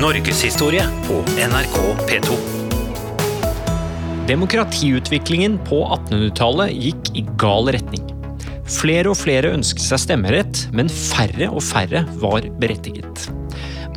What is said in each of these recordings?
Norgeshistorie på NRK P2. Demokratiutviklingen på 1800-tallet gikk i gal retning. Flere og flere ønsket seg stemmerett, men færre og færre var berettiget.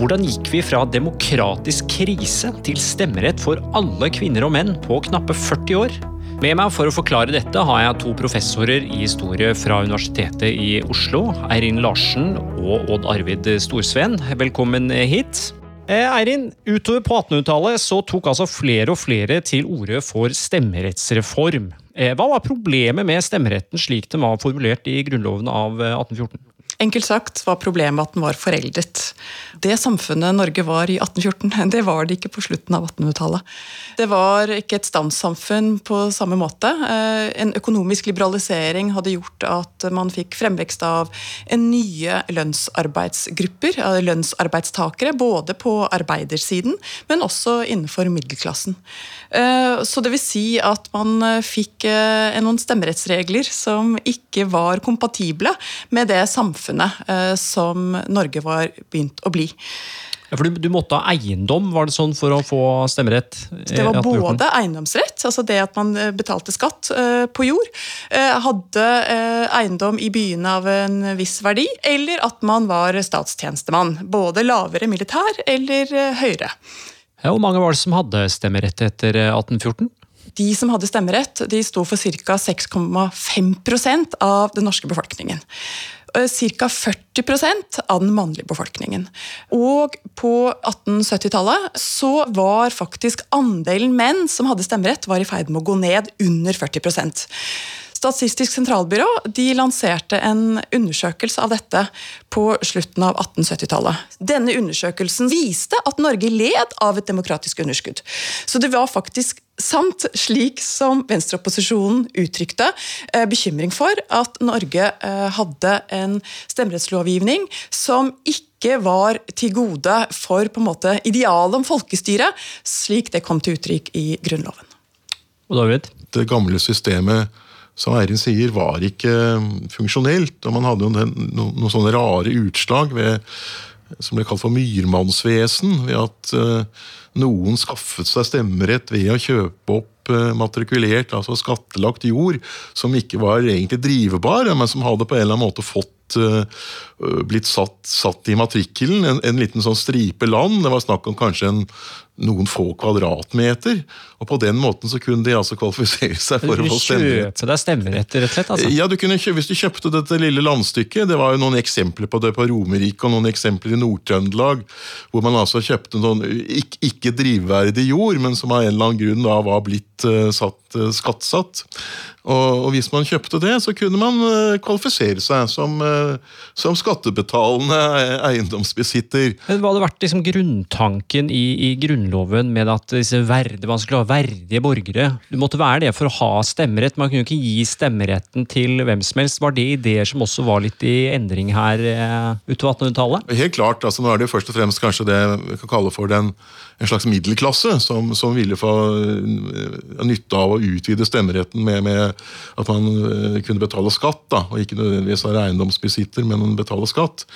Hvordan gikk vi fra demokratisk krise til stemmerett for alle kvinner og menn på knappe 40 år? Med meg for å forklare dette har jeg to professorer i historie fra Universitetet i Oslo. Eirin Larsen og Odd Arvid Storsveen. Velkommen hit. Eh, Eirin, utover på 1800-tallet så tok altså flere og flere til orde for stemmerettsreform. Eh, hva var problemet med stemmeretten slik den var formulert i Grunnloven av 1814? Eh, Enkelt sagt var problemet at den var foreldet. Det samfunnet Norge var i 1814, det var det ikke på slutten av 1800-tallet. Det var ikke et standssamfunn på samme måte. Eh, en økonomisk liberalisering hadde gjort at man fikk fremvekst av nye lønnsarbeidsgrupper, lønnsarbeidstakere, både på arbeidersiden, men også innenfor middelklassen. Eh, så det vil si at man fikk eh, noen stemmerettsregler som ikke var kompatible med det samfunnet samfunnet eh, som Norge var begynt å bli. Ja, for du, du, måtte ha eiendom, var det sånn, for å få stemmerett? Det var både eiendomsrett, altså det at man eh, betalte skatt uh, på jord, uh, hadde uh, eiendom i byene av en viss verdi, eller at man var statstjenestemann. Både lavere militær eller høyere. Ja, hvor mange var det som hadde stemmerett etter 1814? De som hadde stemmerett, de sto for ca. 6,5% av den norske befolkningen ca. 40% av den mannlige befolkningen. Og på 1870-tallet så var faktisk andelen menn som hadde stemmerett, var i ferd med å gå ned under 40 Statistisk sentralbyrå de lanserte en undersøkelse av dette på slutten av 1870-tallet. Denne undersøkelsen viste at Norge led av et demokratisk underskudd. Så det var faktisk sant, slik som venstreopposisjonen uttrykte eh, bekymring for at Norge eh, hadde en stemmerettslovgivning som ikke var til gode for på en måte idealet om folkestyre, slik det kom til uttrykk i Grunnloven. Og David? Det gamle systemet som Eirin sier, var ikke um, funksjonelt. og Man hadde noen, noen sånne rare utslag ved, som ble kalt for myrmannsvesen. Ved at uh, noen skaffet seg stemmerett ved å kjøpe opp uh, matrikulert, altså skattelagt jord, som ikke var egentlig drivbar, men som hadde på en eller annen måte fått uh, blitt satt, satt i matrikkelen. En, en, liten sånn stripe land. Det var snakk om kanskje en noen få kvadratmeter. Og på den måten så kunne de altså kvalifisere seg for å få stemmerett. Kjøpe deg stemmerett, rett og slett? Altså. Ja, du kunne Hvis du kjøpte dette lille landstykket Det var jo noen eksempler på det på Romerike og noen eksempler i Nord-Trøndelag, hvor man altså kjøpte noen ikke, ikke drivverdig jord, men som av en eller annen grunn da var blitt uh, satt, uh, skattsatt. Og, og, hvis man kjøpte det, så kunne man uh, kvalifisere seg som, som skattebetalende eiendomsbesitter. Men Hva hadde vært liksom, grunntanken i, i Grunnloven med at verde, man skulle ha verdige borgere. Du måtte være det for å ha stemmerett. Man kunne jo ikke gi stemmeretten til hvem som helst. Var det ideer som også var litt i endring her eh, utover 1800-tallet? Helt klart. altså Nå er det først og fremst kanskje det vi kan kalle for den, en slags middelklasse som, som ville få eh, nytte av å utvide stemmeretten med, med at man eh, kunne betale skatt. da, og Ikke nødvendigvis være eiendomsbesitter, men betale skatt.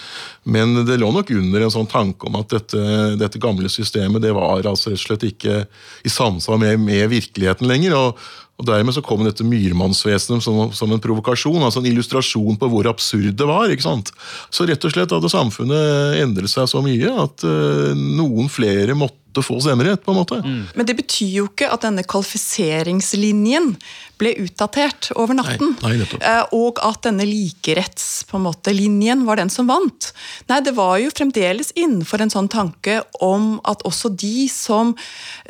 Men det lå nok under en sånn tanke om at dette, dette gamle systemet det var altså rett og slett ikke i samsvar med, med virkeligheten lenger. og og Dermed så kom dette myrmannsvesenet som, som, en provokasjon, altså en illustrasjon på hvor absurd det var. ikke sant? Så rett og slett hadde samfunnet endret seg så mye at uh, noen flere måtte få stemmerett. på en måte. Mm. Men det betyr jo ikke at denne kvalifiseringslinjen ble utdatert over natten. Nei, nei, uh, og at denne likerettslinjen var den som vant. Nei, det var jo fremdeles innenfor en sånn tanke om at også de som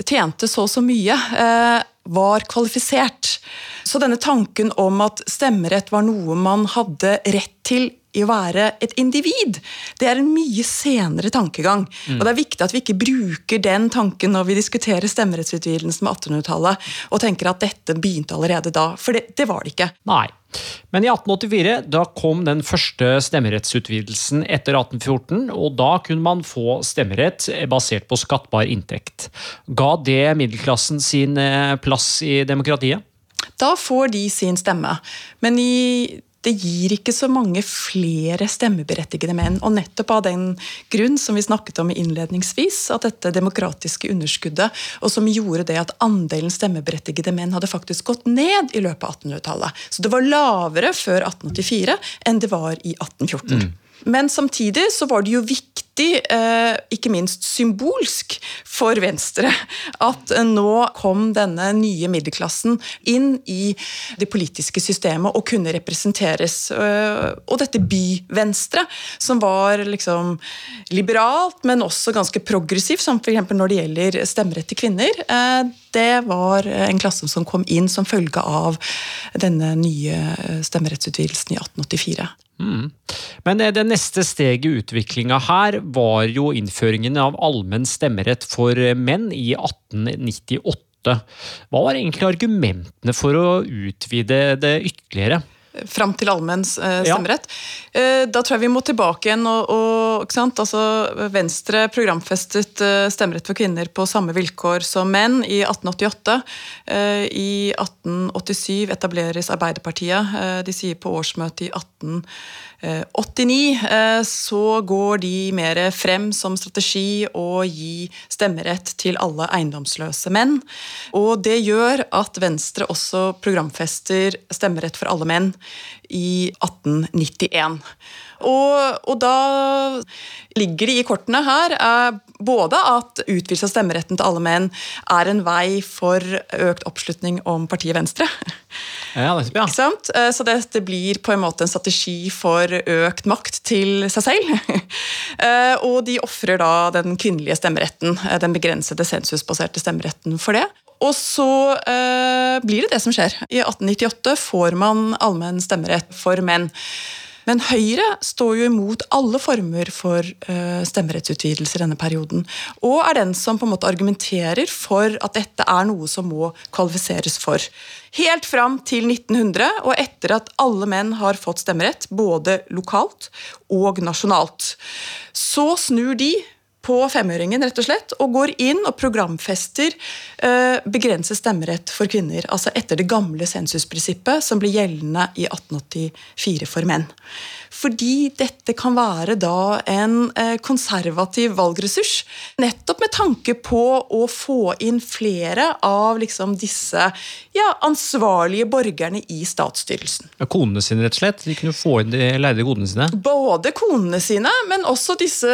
tjente så og så mye uh, var kvalifisert. Så denne tanken om at stemmerett var noe man hadde rett til i å være et individ, det er en mye senere tankegang. Mm. Og Det er viktig at vi ikke bruker den tanken når vi diskuterer stemmerettsutvidelsen med 1800-tallet, og tenker at dette begynte allerede da. For det, det var det ikke. Nei. Men i 1884 da kom den første stemmerettsutvidelsen etter 1814, og da kunne man få stemmerett basert på skattbar inntekt. Ga det middelklassen sin eh, plass i demokratiet? Da får de sin stemme. Men i det gir ikke så mange flere stemmeberettigede menn. Og nettopp av den grunn som vi snakket om innledningsvis, at dette demokratiske underskuddet, og som gjorde det at andelen stemmeberettigede menn hadde faktisk gått ned i løpet av 1800-tallet. Så det var lavere før 1884 enn det var i 1814. Mm. Men samtidig så var det jo viktig viktig, eh, ikke minst symbolsk, for Venstre at nå kom denne nye middelklassen inn i det politiske systemet og kunne representeres. Eh, og dette by-Venstre, som var liksom liberalt, men også ganske progressivt, som f.eks. når det gjelder stemmerett til kvinner, eh, det var en klasse som kom inn som følge av denne nye stemmerettsutvidelsen i 1884. Mm. Men det neste steget i utviklinga her var jo innføringen av allmenn stemmerett for menn i 1898. Hva var egentlig argumentene for å utvide det ytterligere? Fram til allmenn eh, stemmerett. Ja. Eh, da tror jeg vi må tilbake igjen. og, og altså, Venstre programfestet eh, stemmerett for kvinner på samme vilkår som menn i 1888. I 1887 etableres Arbeiderpartiet. De sier på årsmøtet i 1888 89 eh, eh, så går de mer frem som strategi å gi stemmerett til alle eiendomsløse menn. Og det gjør at Venstre også programfester stemmerett for alle menn i 1891. Og, og, da ligger det i kortene her både at utvidelse av stemmeretten til alle menn er en vei for økt oppslutning om partiet Venstre. Ja, det er ja. Eh, så det, det, blir på en måte en strategi for økt makt til seg selv. Eh, og de ofrer da den kvinnelige stemmeretten, eh, den begrensede sensusbaserte stemmeretten, for det. Og så eh, blir det det som skjer. I 1898 får man allmenn stemmerett for menn. Men Høyre står jo imot alle former for uh, stemmerettsutvidelse i denne perioden. Og er den som på en måte argumenterer for at dette er noe som må kvalifiseres for. Helt fram til 1900, og etter at alle menn har fått stemmerett, både lokalt og nasjonalt. Så snur de på femøringen rett og slett, og går inn og programfester eh, begrenset stemmerett for kvinner. Altså etter det gamle sensusprinsippet som ble gjeldende i 1884 for menn. Fordi dette kan være da en eh, konservativ valgressurs. Nettopp med tanke på å få inn flere av liksom disse ja, ansvarlige borgerne i statsstyrelsen. Ja, konene sine, rett og slett? De kunne få inn de leide godene sine? Både konene sine, men også disse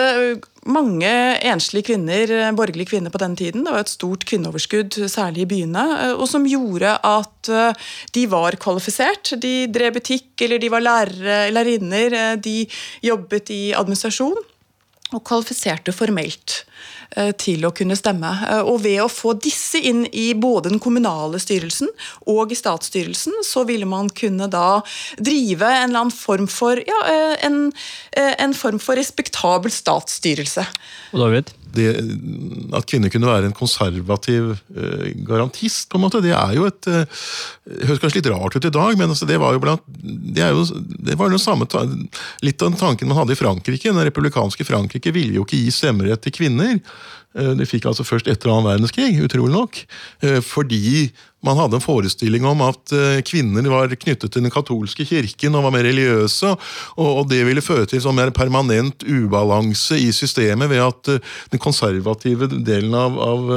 mange enslige kvinner, borgerlige kvinner på den tiden. Det var et stort kvinneoverskudd, særlig i byene, eh, og som gjorde at eh, de var kvalifisert. De drev butikk, eller de var lærere, lærerinner, eh, de jobbet i administrasjon og kvalifiserte formelt. Eh, til å kunne stemme. Eh, og ved å få disse inn i både den kommunale styrelsen og i statsstyrelsen, så ville man kunne da drive en eller annen form for ja, eh, en, en form for respektabel statsstyrelse. Og David? Det, at kvinner kunne være en konservativ garantist, på en måte, det er jo et uh, høres kanskje litt rart ut i dag, men altså, det var jo blant det, jo, det var den samme, Litt av den tanken man hadde i Frankrike. Den republikanske Frankrike ville jo ikke gi stemmerett til kvinner. Eh, de fikk altså først etter annen verdenskrig, utrolig nok. Eh, fordi man hadde en forestilling om at eh, kvinner var knyttet til den katolske kirken og var mer religiøse, og det ville føre til sånn mer permanent ubalanse i systemet ved at den konservative delen av, av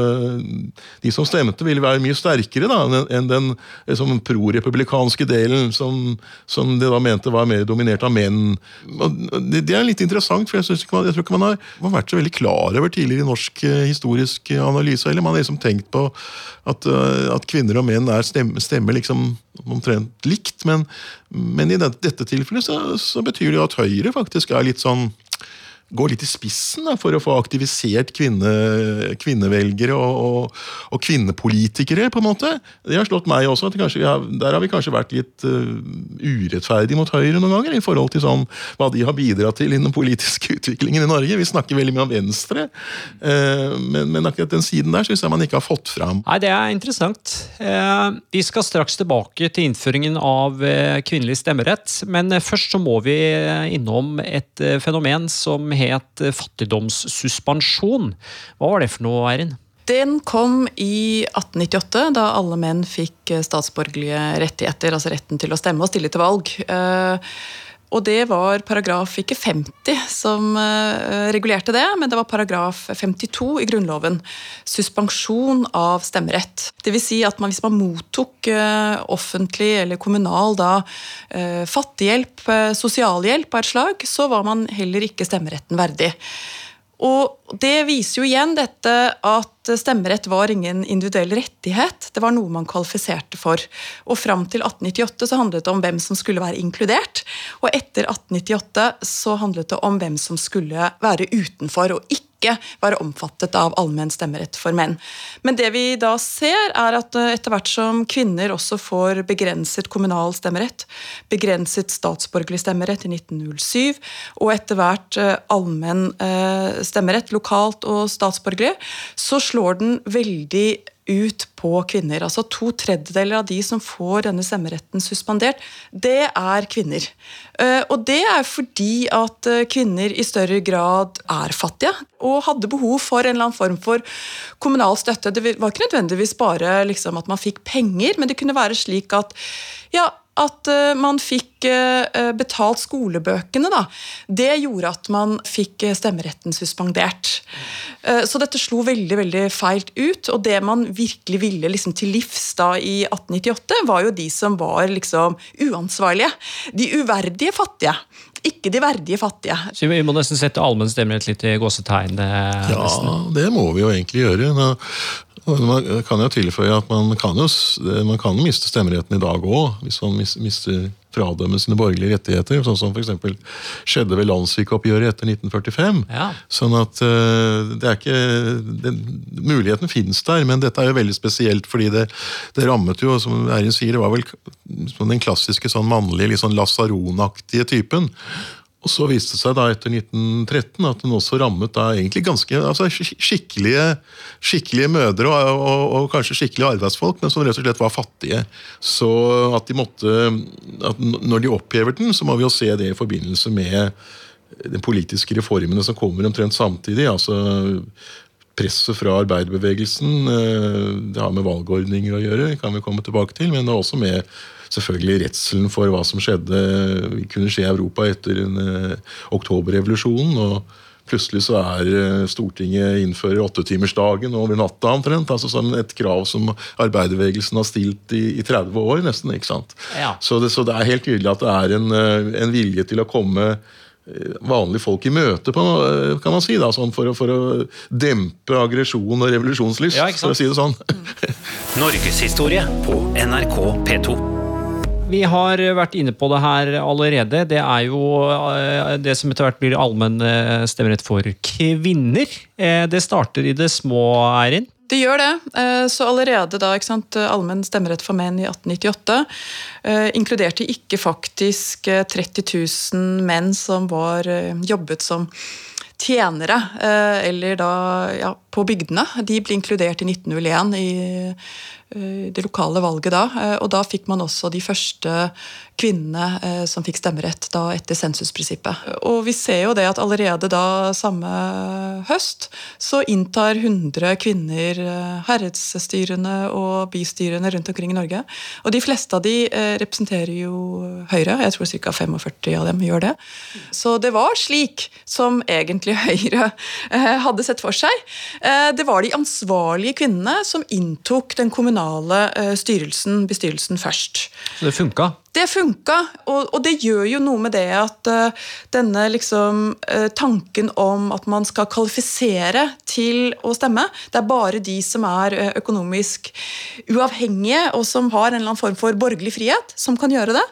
de som stemte, ville være mye sterkere da, enn den liksom, pro-republikanske delen, som, som de da mente var mer dominert av menn. Det, det er litt interessant, for jeg, ikke man, jeg tror ikke man har, man vært så veldig klar over tidligere i norsk historisk analyse, eller man har liksom tenkt på at, eh, at kvinner og menn er stemmer, stemmer liksom omtrent likt. Men, men i dette tilfellet så, så, betyr det jo at Høyre faktisk er litt sånn går litt i spissen da, for å få aktivisert kvinne, kvinnevelgere og, og, og, kvinnepolitikere. på en måte. Det har slått meg også. at har, Der har vi kanskje vært litt uh, urettferdige mot Høyre noen ganger, i forhold til sånn, hva de har bidratt til innen politiske utviklingen i Norge. Vi snakker veldig mye om Venstre, uh, men, men, akkurat den siden der syns jeg man ikke har fått fram. Nei, Det er interessant. Uh, vi skal straks tilbake til innføringen av kvinnelig stemmerett, men først så må vi innom et fenomen som het fattigdomssuspensjon. Hva var det for noe, Eirin? Den kom i 1898, da alle menn fikk eh, statsborgerlige rettigheter, altså retten til å stemme og stille til valg. Eh, og det var paragraf ikke 50 som uh, regulerte det, men det var paragraf 52 i Grunnloven. Suspensjon av stemmerett. Dvs. Si at man, hvis man mottok uh, offentlig eller kommunal da, uh, fattighjelp, sosialhjelp av et slag, så var man heller ikke stemmeretten verdig. Og det viser jo igjen dette at stemmerett var ingen individuell rettighet. Det var noe man kvalifiserte for. Og fram til 1898 så handlet det om hvem som skulle være inkludert. Og etter 1898 så handlet det om hvem som skulle være utenfor og ikke ikke var omfattet av allmenn stemmerett for menn. Men det vi da ser, er at eh, etter hvert som kvinner også får begrenset kommunal stemmerett, begrenset statsborgerlig stemmerett i 1907, og etter hvert eh, allmenn eh, stemmerett lokalt og statsborgerlig, så slår den veldig ut på kvinner. Altså To tredjedeler av de som får denne stemmeretten suspendert, det er kvinner. Eh, og det er fordi at eh, kvinner i større grad er fattige og hadde behov for en eller annen form for kommunal støtte. Det var ikke nødvendigvis bare liksom, at man fikk penger, men det kunne være slik at ja, at eh, man fikk eh, betalt skolebøkene. Da. Det gjorde at man fikk eh, stemmeretten suspendert. Så dette slo veldig veldig feilt ut. Og det man virkelig ville liksom til livs da i 1898, var jo de som var liksom uansvarlige. De uverdige fattige ikke de verdige fattige. Så Vi må nesten sette allmenn stemmerett litt i gåsetegn? Ja, det må vi jo egentlig gjøre. Man kan jo tilføye at man kan jo man kan miste stemmeretten i dag òg, hvis man mister fradømme sine borgerlige rettigheter, sånn som f.eks. skjedde ved landssvikoppgjøret etter 1945. Ja. Sånn at uh, det er ikke det, Muligheten finnes der, men dette er jo veldig spesielt fordi det, det rammet jo, som Eirin sier, det var vel den klassiske sånn mannlige, litt sånn lasaronaktige typen. Og så viste det seg da etter 1913 at den også rammet da egentlig ganske altså skikkelige, skikkelige mødre og, og, og, kanskje skikkelige arbeidsfolk, men som rett og slett var fattige. Så at de måtte at Når de opphever den, så må vi jo se det i forbindelse med de politiske reformene som kommer omtrent samtidig. altså presset fra arbeiderbevegelsen. Eh, det har med valgordninger å gjøre, kan vi komme tilbake til, men det er også med selvfølgelig redselen for hva som skjedde, kunne skje i Europa etter en, uh, oktoberrevolusjonen. og Plutselig så er uh, Stortinget innfører åttetimersdagen over natta omtrent. altså som Et krav som arbeiderbevegelsen har stilt i, i 30 år, nesten. ikke sant? Ja. Så, det, så, det, er helt tydelig at det er en, uh, en vilje til å komme vanlige folk i møte, på, kan man si, da, sånn for, å, for, å, dempe aggresjon og revolusjonslyst, ja, for å si det sånn. Norgeshistorie på NRK P2. Vi har vært inne på det her allerede. Det er jo eh, det som etter hvert blir allmenn eh, stemmerett for kvinner. Eh, det starter i det små, Eirin? Det gjør det. Så allerede da sant, allmenn stemmerett for menn i 1898 inkluderte ikke faktisk 30 000 menn som var jobbet som tjenere, eller da ja, på bygdene. De ble inkludert i 1901 i Eh, det lokale valget da. Eh, og da fikk man også de første kvinnene eh, som fikk stemmerett da etter sensusprinsippet. Og vi ser jo det at allerede da samme høst så inntar 100 kvinner herredsstyrene og bystyrene rundt omkring i Norge. Og de fleste av de representerer jo Høyre. Jeg tror ca. 45 av dem gjør det. Så det var slik som egentlig Høyre hadde sett for seg. Det var de ansvarlige kvinnene som inntok den kommunale eh, styrelsen, bestyrelsen først. Så det funka? Det funka, og, og, det gjør jo noe med det at uh, denne liksom, uh, tanken om at man skal kvalifisere til å stemme Det er bare de som er uh, økonomisk uavhengige og som har en eller annen form for borgerlig frihet, som kan gjøre det.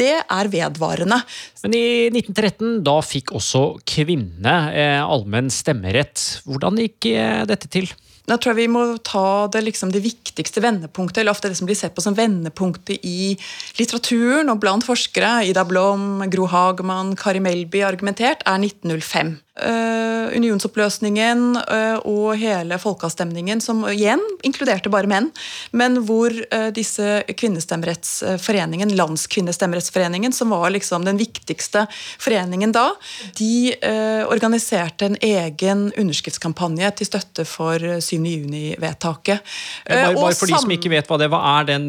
Det er vedvarende. Men i 1913 da fikk også kvinnene allmenn stemmerett. Hvordan gikk dette til? Da tror jeg vi må ta det, liksom, det viktigste vendepunktet, eller ofte det som blir sett på som vendepunktet i litteraturen og blant forskere, Ida Blom, Gro Hagman, Kari Melby argumentert, er 1905. uh, unionsoppløsningen uh, og hele folkeavstemningen, som igjen inkluderte bare menn, men hvor uh, disse kvinnestemmerettsforeningen, Landskvinnestemmerettsforeningen, som var liksom den viktigste foreningen da, de organiserte en egen underskriftskampanje til støtte for 7. juni-vedtaket. bare, bare for de som ikke vet hva det er, hva er den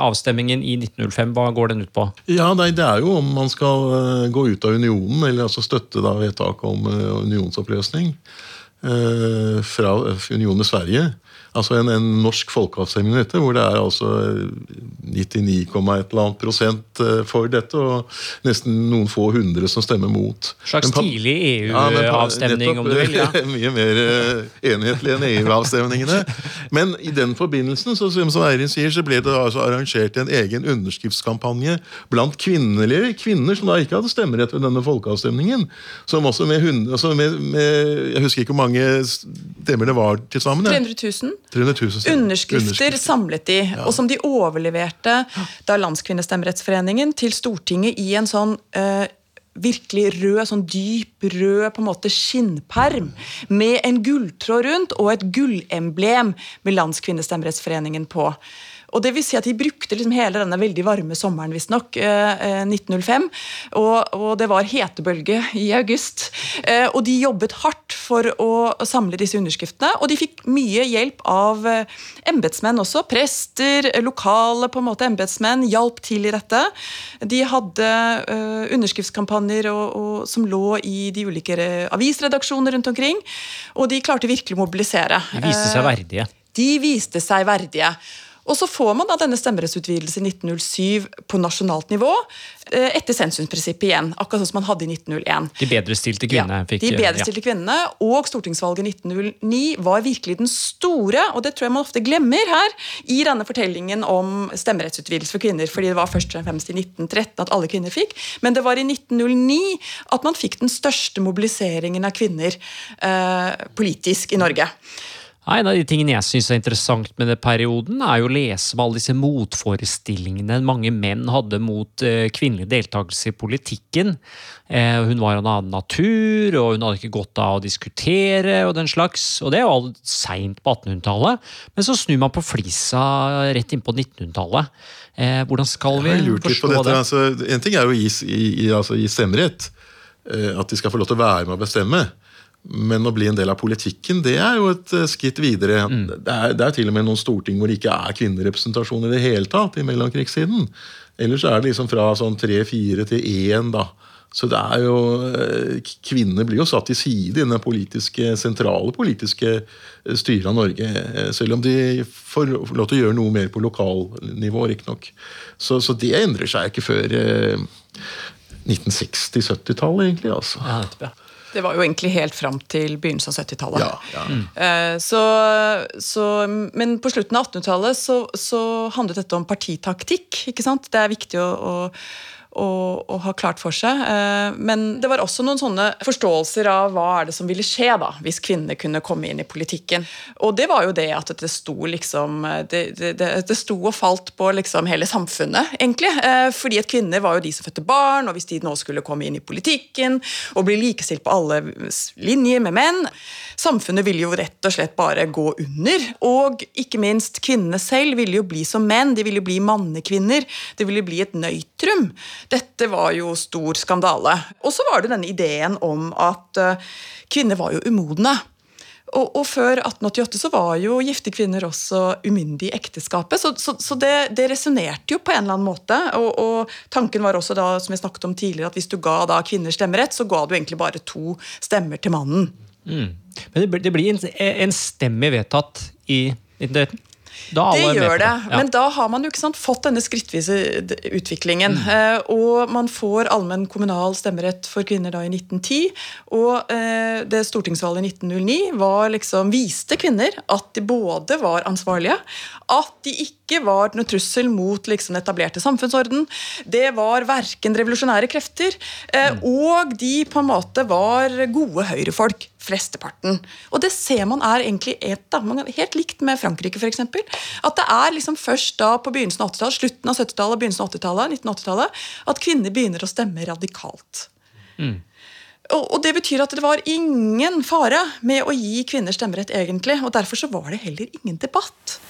avstemmingen i 1905, hva går den ut på? Ja, nei, Det er jo om man skal gå ut av unionen, eller altså støtte da vedtaket om unionsoppløsning fra unionen med Sverige. Altså en, en norsk folkeavstemning dette, hvor det er altså 99, et eller annet prosent eh, for dette, og nesten noen få hundre som stemmer mot. Slags tidlig EU-avstemning, ja, om du vil? ja. Mye mer eh, enhetlig enn EU-avstemningene. Men i den forbindelsen så, som Eirin sier, så ble det altså arrangert en egen underskriftskampanje blant kvinnelige kvinner som da ikke hadde stemmerett ved denne folkeavstemningen. Som også med, altså med, med Jeg husker ikke hvor mange stemmer det var til sammen. Ja. 300 000 underskrifter, underskrifter, samlet de, ja. og som de overleverte da Landskvinnestemmerettsforeningen til Stortinget i en sånn eh, virkelig rød, sånn dyp rød på en måte skinnperm med en gulltråd rundt og et gullemblem med Landskvinnestemmerettsforeningen på. Og det vil si at De brukte liksom hele denne veldig varme sommeren, visstnok, eh, 1905. Og, og, det var hetebølge i august. Eh, og de jobbet hardt for å samle disse underskriftene. Og de fikk mye hjelp av eh, embetsmenn også. Prester, lokale på en måte embetsmenn hjalp til i dette. De hadde eh, underskriftskampanjer og, og, som lå i de ulike avisredaksjoner rundt omkring. Og de klarte virkelig å mobilisere. De viste seg verdige. De viste seg verdige. Og så får man da denne stemmerettsutvidelsen i 1907 på nasjonalt nivå, eh, etter sensumsprinsippet igjen. Akkurat sånn som man hadde i 1901. De bedrestilte kvinnene ja, fikk De bedrestilte ja. kvinnene, Og stortingsvalget i 1909 var virkelig den store, og det tror jeg man ofte glemmer her, i denne fortellingen om stemmerettsutvidelse for kvinner. fordi det var først og fremst i 1913 at alle kvinner fikk. Men det var i 1909 at man fikk den største mobiliseringen av kvinner eh, politisk i Norge. En av de tingene jeg syns er interessant med den perioden, er jo å lese om alle disse motforestillingene mange menn hadde mot uh, kvinnelig deltakelse i politikken. Uh, hun var av en annen natur, og hun hadde ikke godt av å diskutere og den slags. Og det er jo alt seint på 1800-tallet. Men så snur man på flisa rett inn på 1900-tallet. Uh, eh, hvordan skal vi forstå det? Altså, en ting er jo å gi, gi, altså, gi stemmerett. At de skal få lov til å være med å bestemme. Men å bli en del av politikken, det er jo et eh, skritt videre. Mm. Det, er, det, er, til og med noen storting hvor det ikke er kvinnerepresentasjon i det hele tatt i mellomkrigstiden. Ellers er det liksom fra sånn tre-fire til én, da. Så det er jo Kvinnene Kvinner blir jo satt til side i den politiske, sentrale politiske eh, styret av Norge. Selv om de får lov til å gjøre noe mer på lokalnivå, riktignok. Så, så det endrer seg ikke før 1960-70-tallet, egentlig. altså. Ja. Det var jo egentlig helt fram til begynnelsen av 70-tallet. Ja, ja. mm. så, så, men på slutten av 1800-tallet så, så, handlet dette om partitaktikk. ikke sant? Det er viktig å, å å, å, ha klart for seg. Eh, men det var også noen sånne forståelser av hva er det som ville skje da, hvis kvinner kunne komme inn i politikken. Og det var jo det at det sto liksom Det, det, det sto og falt på liksom hele samfunnet, egentlig. Eh, fordi at kvinner var jo de som fødte barn, og hvis de nå skulle komme inn i politikken og bli likestilt på alle linjer med menn Samfunnet ville jo rett og slett bare gå under. Og ikke minst kvinnene selv ville jo bli som menn. De ville bli mannekvinner. Det ville bli et nøytrum. Dette var jo stor skandale. Og så var det denne ideen om at uh, kvinner var jo umodne. Og, og, før 1888 så var jo gifte kvinner også umyndige i ekteskapet. Så, så, så det, det resonnerte jo på en eller annen måte. Og, og, tanken var også da, som vi snakket om tidligere, at hvis du ga da kvinner stemmerett, så ga du egentlig bare to stemmer til mannen. Mm. Men det, det blir en, en stemme vedtatt i 1913? Det gjør det, ja. men da har man jo ikke sant, fått denne skrittvise utviklingen. Mm. Eh, og man får allmenn kommunal stemmerett for kvinner da i 1910. Og eh, det stortingsvalget i 1909 var liksom, viste kvinner at de både var ansvarlige, at de ikke var noen trussel mot liksom, den etablerte samfunnsorden. Det var verken revolusjonære krefter, eh, mm. og de på en måte var gode høyrefolk flesteparten. Og det ser man er egentlig et, da, helt likt med Frankrike f.eks. At det er liksom først da på begynnelsen av 80-tallet, slutten av 70-tallet, begynnelsen av 80-tallet, 1980-tallet, at kvinner begynner å stemme radikalt. Mm. og, og det betyr at det var ingen fare med å gi kvinner stemmerett, egentlig. Og derfor så var det heller ingen debatt.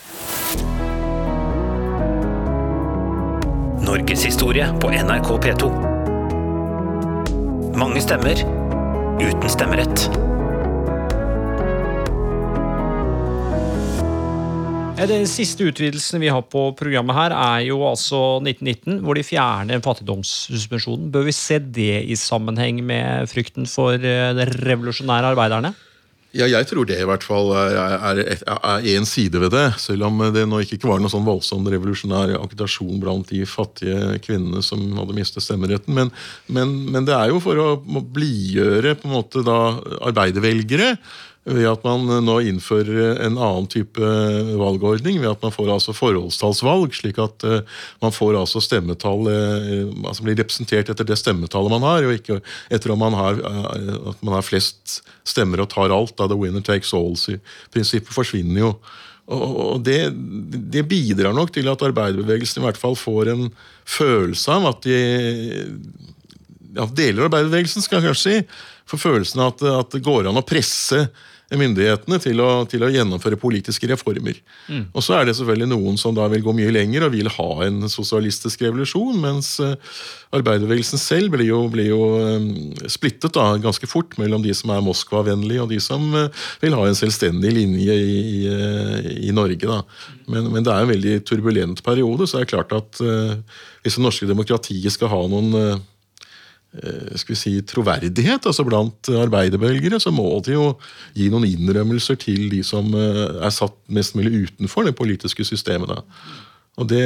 Norgeshistorie på NRK P2. Mange stemmer uten stemmerett. Den siste utvidelsen vi har på programmet her, er jo altså 1919, hvor de fjerner fattigdomssuspensjonen. Bør vi se det i sammenheng med frykten for eh, de revolusjonære arbeiderne? Ja, jeg tror det i hvert fall er, én side ved det. Selv om det nå ikke var noe sånn voldsom revolusjonær agitasjon blant de fattige kvinnene som hadde mistet stemmeretten. Men, men, men det er jo for å blidgjøre på en måte da arbeidervelgere ved at man nå innfører en annen type valgordning. Ved at man får altså forholdstallsvalg, slik at man får altså stemmetall altså blir representert etter det stemmetallet man har, og ikke etter om man har, at man har flest stemmer og tar alt. Da the winner takes all-prinsippet forsvinner jo. Og det, det, bidrar nok til at arbeiderbevegelsen i hvert fall får en følelse av at de ja, Deler av arbeiderbevegelsen, skal jeg kanskje si. For følelsen av at, at det går an å presse myndighetene til å, til å gjennomføre politiske reformer. Mm. Og så er det selvfølgelig noen som da vil gå mye lenger og vil ha en sosialistisk revolusjon, mens uh, arbeiderbevegelsen selv blir jo, blir jo um, splittet da, ganske fort mellom de som er Moskva-vennlige, og de som uh, vil ha en selvstendig linje i, i, i Norge. Da. Men, men, det er en veldig turbulent periode, så er det klart at hvis det norske demokratiet skal ha noen Eh, skal vi si, troverdighet altså blant arbeiderbølgere, så må de jo gi noen innrømmelser til de som eh, er satt mest mulig utenfor det politiske systemet. Da. Og det,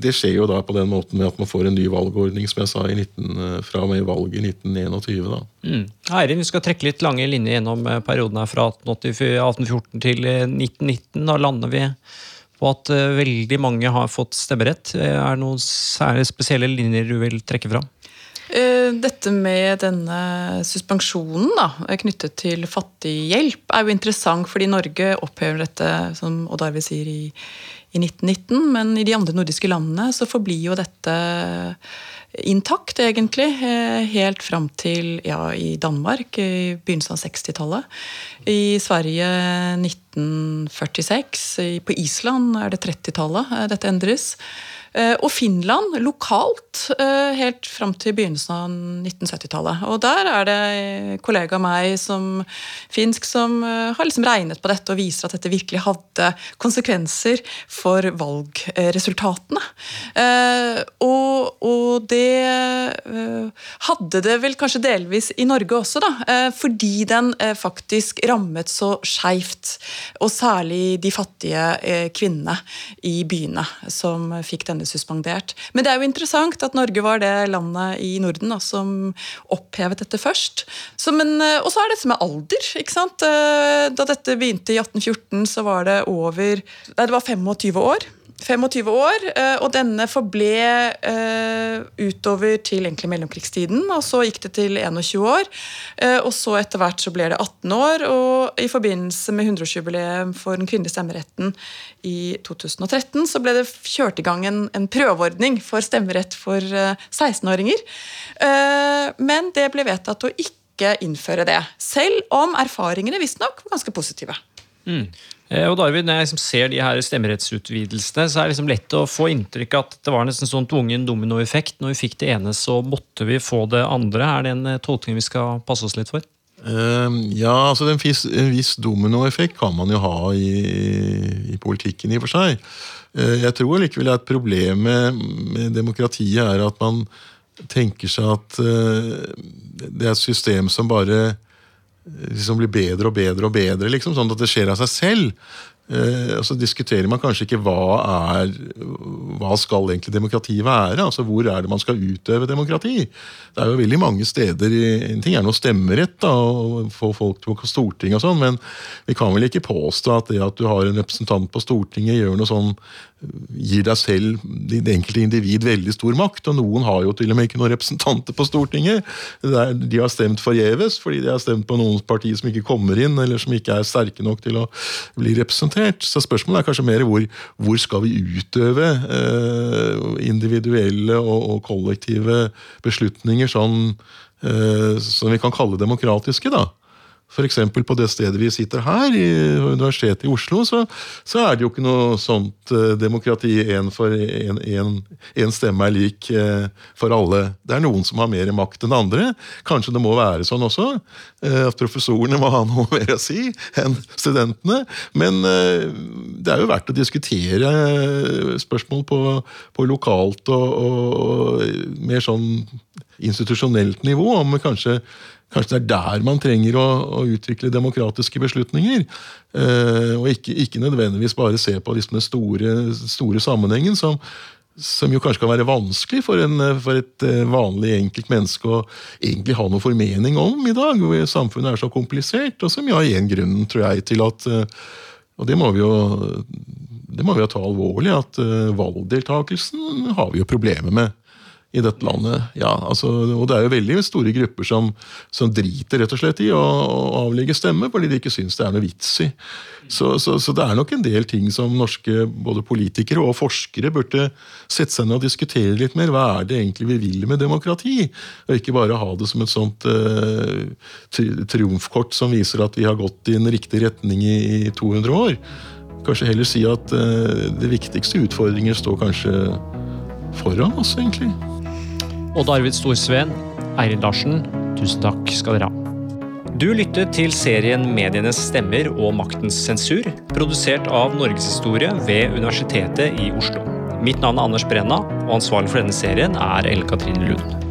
det, skjer jo da på den måten med at man får en ny valgordning som jeg sa, 19, eh, fra og med valget i 1921. da. Mm. Eirin, vi skal trekke litt lange linjer gjennom perioden her fra 1814 til 1919. Da lander vi på at veldig mange har fått stemmerett. Er det noen særlig spesielle linjer du vil trekke fram? Eh, dette med denne suspensjonen da, knyttet til fattighjelp er jo interessant, fordi Norge opphever dette, som Odd Arve sier, i, i, 1919. Men i de andre nordiske landene så forblir jo dette intakt, egentlig. Eh, helt fram til ja, i Danmark, i begynnelsen av 60-tallet. I Sverige 1946. På Island er det 30-tallet eh, dette endres. Eh, og Finland lokalt eh, helt fram til begynnelsen av 1970-tallet. Og der er det kollega av meg som finsk som eh, har liksom regnet på dette og viser at dette virkelig hadde konsekvenser for valgresultatene. Og, og det hadde det vel kanskje delvis i Norge også, da, fordi den faktisk rammet så skeivt. Og særlig de fattige kvinnene i byene som fikk denne denne suspendert. Men det er jo interessant at Norge var det landet i Norden da, som opphevet dette først. Eh, og så er dette med alder. ikke sant? Eh, da dette begynte i 1814, så var det over Nei, det var 25 år. 25 år, eh, og denne forble uh, utover til egentlig mellomkrigstiden. og Så gikk det til 21 år, uh, og så etter hvert så ble det 18 år. Og i forbindelse med 100-årsjubileet for den kvinnelige stemmeretten i 2013 så ble det kjørt i gang en, en prøveordning for stemmerett for uh, 16-åringer. men det ble vedtatt å ikke innføre det, selv om erfaringene visstnok var ganske positive. Mm. Eh, og David, Når jeg liksom ser de her stemmerettsutvidelsene, så er det liksom lett å få inntrykk at det var nesten sånn tvungen dominoeffekt. Når vi fikk det ene, så måtte vi få det andre. Er det en eh, tolkning vi skal passe oss litt for? Uh, ja, altså En viss, viss dominoeffekt kan man jo ha i, i politikken, i og for seg. Uh, jeg tror likevel at problemet med demokratiet er at man tenker seg at det er et system som bare liksom blir bedre og bedre og bedre, liksom, sånn at det skjer av seg selv. Eh, og så diskuterer man kanskje ikke hva er hva skal egentlig demokrati være? altså Hvor er det man skal utøve demokrati? Det er jo veldig mange steder En ting er noe stemmerett da, og få folk til å på Stortinget og sånn, men vi kan vel ikke påstå at det at du har en representant på Stortinget, gjør noe sånn gir deg selv, det enkelte individ, veldig stor makt. Og noen har jo til og med ikke noen representanter på Stortinget. De har stemt forgjeves fordi de har stemt på noen partier som ikke kommer inn, eller som ikke er sterke nok til å bli representert. Så spørsmålet er kanskje mer hvor, hvor skal vi utøve eh, individuelle og, og, kollektive beslutninger sånn eh, som vi kan kalle demokratiske. da. F.eks. på det stedet vi sitter her, i Universitetet i Oslo, så, så er det jo ikke noe sånt eh, demokrati én stemme er lik eh, for alle. Det er noen som har mer makt enn andre. Kanskje det må være sånn også, eh, at professorene må ha noe mer å si enn studentene. Men det er jo verdt å diskutere spørsmål på, på lokalt og, og mer sånn institusjonelt nivå, om kanskje Kanskje det er der man trenger å, å utvikle demokratiske beslutninger. Eh, og ikke, ikke, nødvendigvis bare se på liksom den store, store sammenhengen, som, som, jo kanskje kan være vanskelig for, en, for, et eh, vanlig enkelt menneske å egentlig ha noe formening om i dag, hvor samfunnet er så komplisert, og som er en grunn, tror jeg, til at eh, Og det må vi jo det må vi jo ta alvorlig, at uh, valgdeltakelsen har vi jo problemer med i dette landet. Ja, altså, og det er jo veldig store grupper som, som driter rett og slett i å, å avlegge stemme fordi de ikke syns det er noe vits i. Så, så, så, det er nok en del ting som norske både politikere og forskere burde sette seg ned og diskutere litt mer. Hva er det egentlig vi vil med demokrati? Og ikke bare ha det som et sånt eh, triumfkort som viser at vi har gått i en riktig retning i, i 200 år. Kanskje heller si at eh, det viktigste utfordringer står kanskje foran oss, egentlig. Odd Arvid Storsveen, Eirin Larsen, tusen takk skal dere ha. Du lyttet til serien Medienes stemmer og maktens sensur, produsert av Norgeshistorie ved Universitetet i Oslo. Mitt navn er Anders Brenna, og ansvarlig for denne serien er Ellen Katrine Lund.